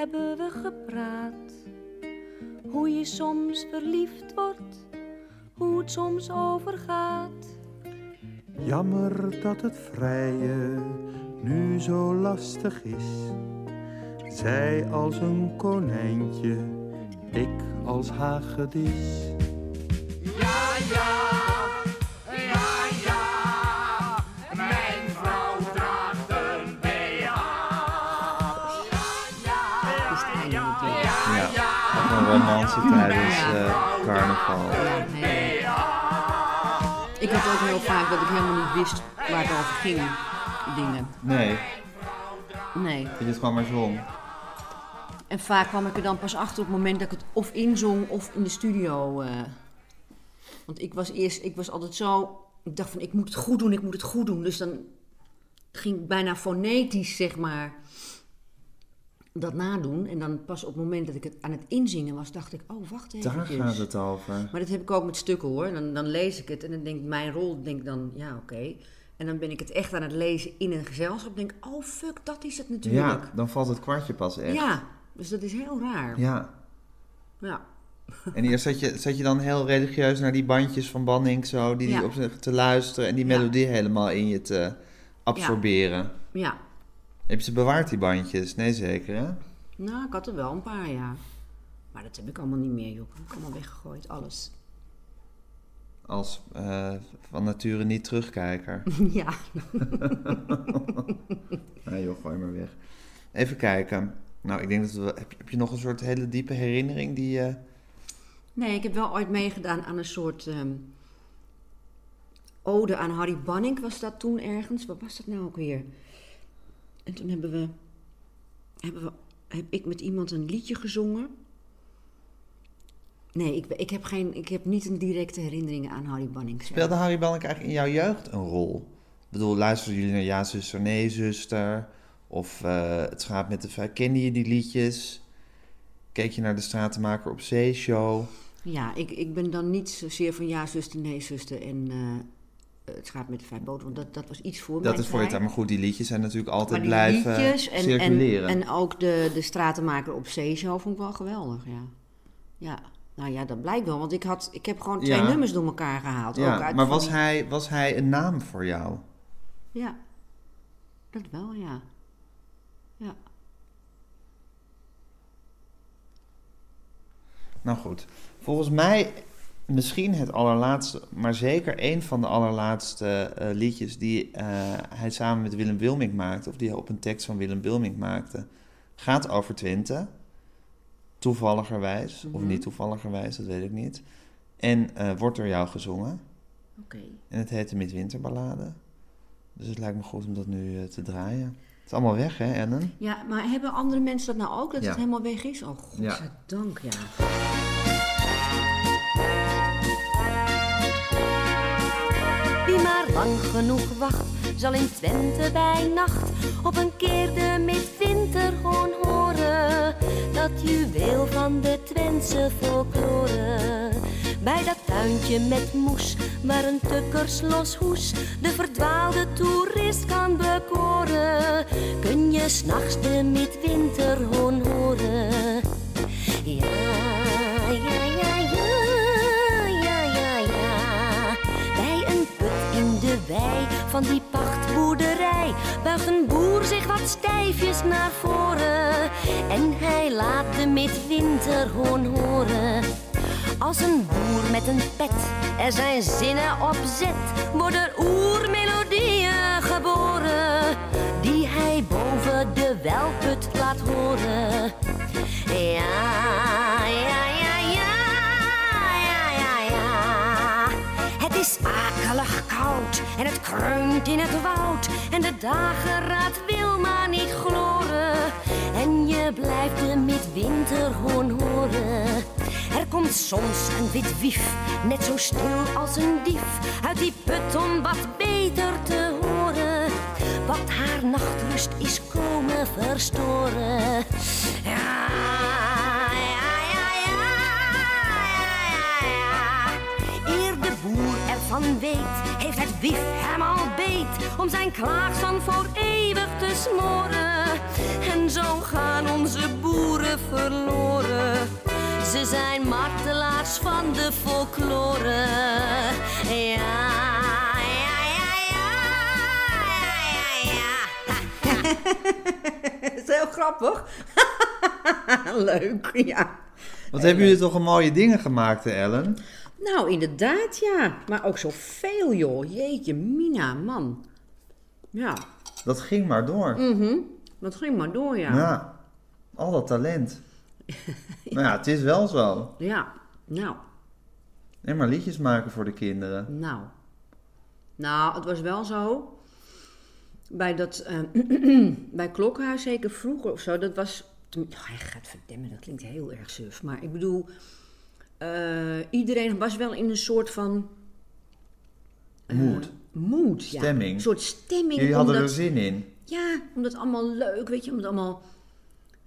hebben we gepraat. Hoe je soms verliefd wordt, hoe het soms overgaat. Jammer dat het vrije nu zo lastig is. Zij als een konijntje, ik als hagedis. Ja, ja, Een romance tijdens eh, carnaval. Nee. Ik had ook heel vaak dat ik helemaal niet wist waar het over ging. Dingen. Nee, Nee. dat je het gewoon maar zong. En vaak kwam ik er dan pas achter op het moment dat ik het of inzong of in de studio. eh. Want ik was eerst, ik was altijd zo. Ik dacht van ik moet het goed doen, ik moet het goed doen. Dus dan ging ik bijna fonetisch, zeg maar, dat nadoen. En dan pas op het moment dat ik het aan het inzingen was, dacht ik, oh wacht even. Daar gaat het over. Maar dat heb ik ook met stukken hoor. Dan, dan lees ik het en dan denk ik, mijn rol, denk ik dan, ja oké. En dan ben ik het echt aan het lezen in een gezelschap. denk oh fuck, dat is het natuurlijk. Ja, dan valt het kwartje pas echt. Ja, dus dat is heel raar. Ja. Ja. En eerst zat je, zat je dan heel religieus naar die bandjes van Banning zo, die, die Ja. op te luisteren en die Ja. melodie helemaal in je te absorberen. Ja. Heb je ze bewaard, die bandjes? Nee, zeker hè? Nou, ik had er wel een paar, ja. Maar dat heb ik allemaal niet meer, joh. Dat heb ik allemaal weggegooid, alles. Als eh, van nature niet terugkijker. [laughs] ja. [laughs] Nee joh, gooi maar weg. Even kijken. Nou, ik denk dat we... Heb je, heb je nog een soort hele diepe herinnering die je... Nee, ik heb wel ooit meegedaan aan een soort ehm, ode aan Harry Banning. Was dat toen ergens? Wat was dat nou ook weer? En toen hebben we, hebben we, heb ik met iemand een liedje gezongen. Nee, ik, ik, heb geen, ik heb niet een directe herinnering aan Harry Banning. Speelde Harry Banning eigenlijk in jouw jeugd een rol? Ik bedoel, luisterden jullie naar Ja, zuster, nee, zuster? Of eh, Het schaap met de vijf... Kende je die liedjes? Keek je naar de Stratenmaker op Zee-show? Ja, ik, ik ben dan niet zozeer van ja, zuster, nee, zuster en eh, het schaap met de vijf boten. Want dat, dat was iets voor Dat is voor je tijd. Maar goed, die liedjes zijn natuurlijk altijd blijven liedjes en, circuleren. En, en ook de, de stratenmaker op zeeshow vond ik wel geweldig, ja. ja. Nou ja, dat blijkt wel, want ik, had, ik heb gewoon twee Ja. nummers door elkaar gehaald. ook Ja, uit maar was die- hij, was hij een naam voor jou? Ja, dat wel, ja. Ja. Nou goed, volgens mij misschien het allerlaatste, maar zeker een van de allerlaatste eh, liedjes die eh, hij samen met Willem Wilming maakte, of die hij op een tekst van Willem Wilming maakte, gaat over Twente. Toevalligerwijs, of Mhm. niet toevalligerwijs, dat weet ik niet. En eh, wordt door jou gezongen. Oké. En het heet de Midwinterballade. Dus het lijkt me goed om dat nu te draaien. Het is allemaal weg, hè, Ellen? Ja, maar hebben andere mensen dat nou ook, dat Ja. het helemaal weg is? Oh, godzijdank, ja. Wie lang genoeg wacht, zal in Twente bij nacht op een keer de midwinter gewoon horen. Dat juweel van de Twentse folklore. Bij dat tuintje met moes, waar een tukkers hoes de verdwaalde toerist kan bekoren. Kun je s'nachts de midwinter horen. Ja, van die pachtboerderij buigt een boer zich wat stijfjes naar voren. En hij laat de midwinterhoorn horen. Als een boer met een pet er zijn zinnen op zet, worden oermelodieën geboren. Die hij boven de welput laat horen. Ja, ja, ja, ja, ja, ja. Het is akelig en het kreunt in het woud. En de dageraad wil maar niet gloren. En je blijft de midwinterhoorn horen. Er komt soms een wit wief, net zo stil als een dief. Uit die put om wat beter te horen. Wat haar nachtrust is komen verstoren. Ja, ervan weet, wief hem al beet om zijn klaagzang voor eeuwig te smoren. En zo gaan onze boeren verloren. Ze zijn martelaars van de folklore. Ja, ja, ja, ja, ja, ja, ja. Dat [laughs] is heel grappig. [laughs] Leuk, ja. Wat hebben jullie toch een mooie dingen gemaakt, Ellen? Nou, inderdaad, ja. Maar ook zoveel, joh. Jeetje, Mina, man. Ja, Dat ging maar door. mhm. Dat ging maar door, ja. Ja, al dat talent. [laughs] Nou ja, het is wel zo. Ja, nou, En maar liedjes maken voor de kinderen. nou. Nou, het was wel zo. Bij dat, eh, [clears throat] bij Klokhuis, zeker vroeger of zo, dat was... hij gaat verdemmen, dat klinkt heel erg suf. Maar ik bedoel, eh, iedereen was wel in een soort van... Mood. mood, ja. Stemming. Een soort stemming. Jullie hadden er zin in. Ja, omdat allemaal leuk, weet je, omdat allemaal...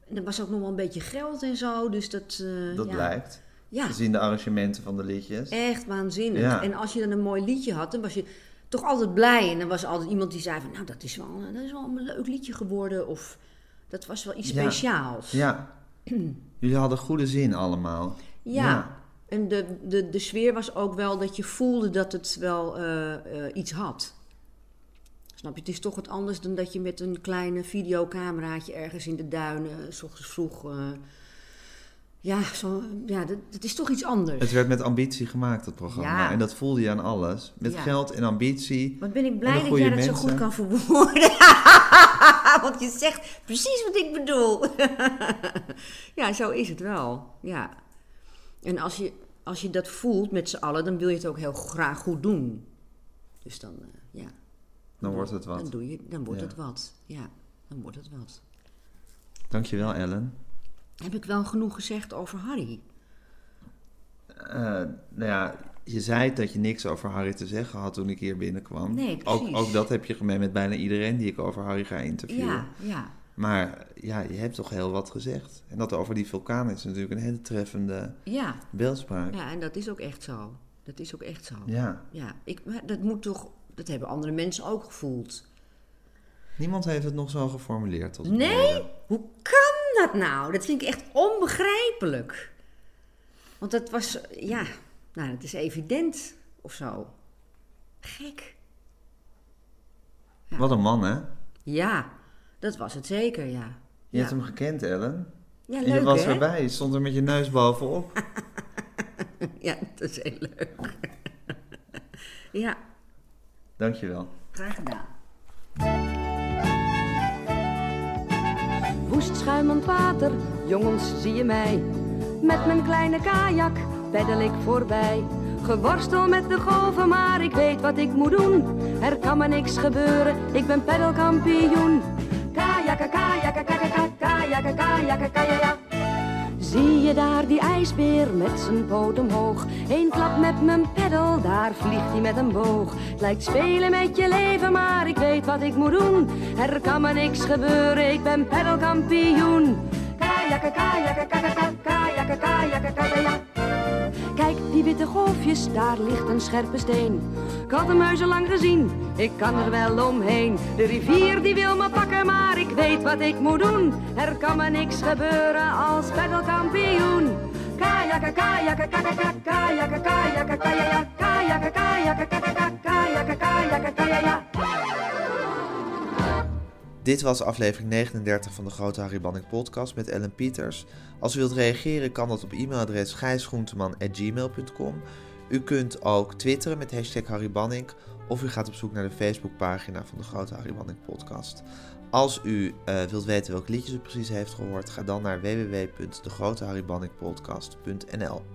En er was ook nog wel een beetje geld en zo, dus dat... eh, Dat ja. blijkt. Ja, We zien de arrangementen van de liedjes. echt waanzinnig. Ja. En als je dan een mooi liedje had, dan was je toch altijd blij. En dan was er altijd iemand die zei van, nou, dat is wel, dat is wel een leuk liedje geworden. Of dat was wel iets Ja. speciaals. Ja. [clears throat] Jullie hadden goede zin allemaal. Ja. En de, de, de sfeer was ook wel dat je voelde dat het wel eh, eh, iets had. Snap je? Het is toch wat anders dan dat je met een kleine videocameraatje ergens in de duinen, s ochtends vroeg. eh, ja, zo, ja dat, dat is toch iets anders. Het werd met ambitie gemaakt, dat programma. Ja. En dat voelde je aan alles. Met Ja. geld en ambitie. Wat ben ik blij dat jij dat zo goed kan verwoorden. [laughs] Want je zegt precies wat ik bedoel. [laughs] ja, zo is het wel. Ja. En als je, als je dat voelt met z'n allen, dan wil je het ook heel graag goed doen. Dus dan, eh, ja. Dan wordt het Dan, wat. doe je, dan wordt Ja. het wat. Ja, dan wordt het wat. Dankjewel, Ellen. Heb ik wel genoeg gezegd over Harry? Eh, nou ja, je zei dat je niks over Harry te zeggen had toen ik hier binnenkwam. Nee, ook, precies. ook dat heb je gemeen met bijna iedereen die ik over Harry ga interviewen. Ja, ja. Maar ja, je hebt toch heel wat gezegd. En dat over die vulkaan is natuurlijk een hele treffende Ja, beeldspraak. ja, en dat is ook echt zo. Dat is ook echt zo. Ja. Ja, ik, maar dat moet toch, dat hebben andere mensen ook gevoeld. Niemand heeft het nog zo geformuleerd tot Nee? Hoe kan dat nou? Dat vind ik echt onbegrijpelijk. Want het was, ja, nou, het is evident of zo. Gek. Ja. Wat een man, hè? Ja, dat was het zeker, ja. Je ja. hebt hem gekend, Ellen. Ja, en je leuk was hè? erbij. Je stond er met je neus bovenop. [laughs] Ja, dat is heel leuk. [laughs] ja, Dankjewel. graag gedaan. Woest schuimend water, jongens zie je mij. Met mijn kleine kajak peddel ik voorbij. Geworstel met de golven, maar ik weet wat ik moet doen. Er kan me niks gebeuren, ik ben peddelkampioen. Zie je daar die ijsbeer met zijn poot omhoog? Eén klap met mijn peddel, daar vliegt hij met een boog. Het lijkt spelen met je leven, maar ik weet wat ik moet doen. Er kan me niks gebeuren, ik ben peddelkampioen. Kajakken, kajakken, kajakken, kajakken, kajakken. Die witte golfjes, daar ligt een scherpe steen. Ik had hem muizen lang gezien, ik kan er wel omheen. De rivier die wil me pakken, maar ik weet wat ik moet doen. Er kan me niks gebeuren als peddelkampioen. Kajakken, kajakken, kajakken, kajakken, kajakken, kajakken, kajakken, kajakken, kajakken, kajakken. Dit was aflevering 39 van de Grote Harry Banning podcast met Ellen Pieters. Als u wilt reageren kan dat op e-mailadres gijsgroenteman.gmail.com. U kunt ook twitteren met hashtag Harry of u gaat op zoek naar de Facebookpagina van de Grote Harry Banning podcast. Als u eh, wilt weten welke liedjes u precies heeft gehoord, ga dan naar www.degroteharrybanningpodcast.nl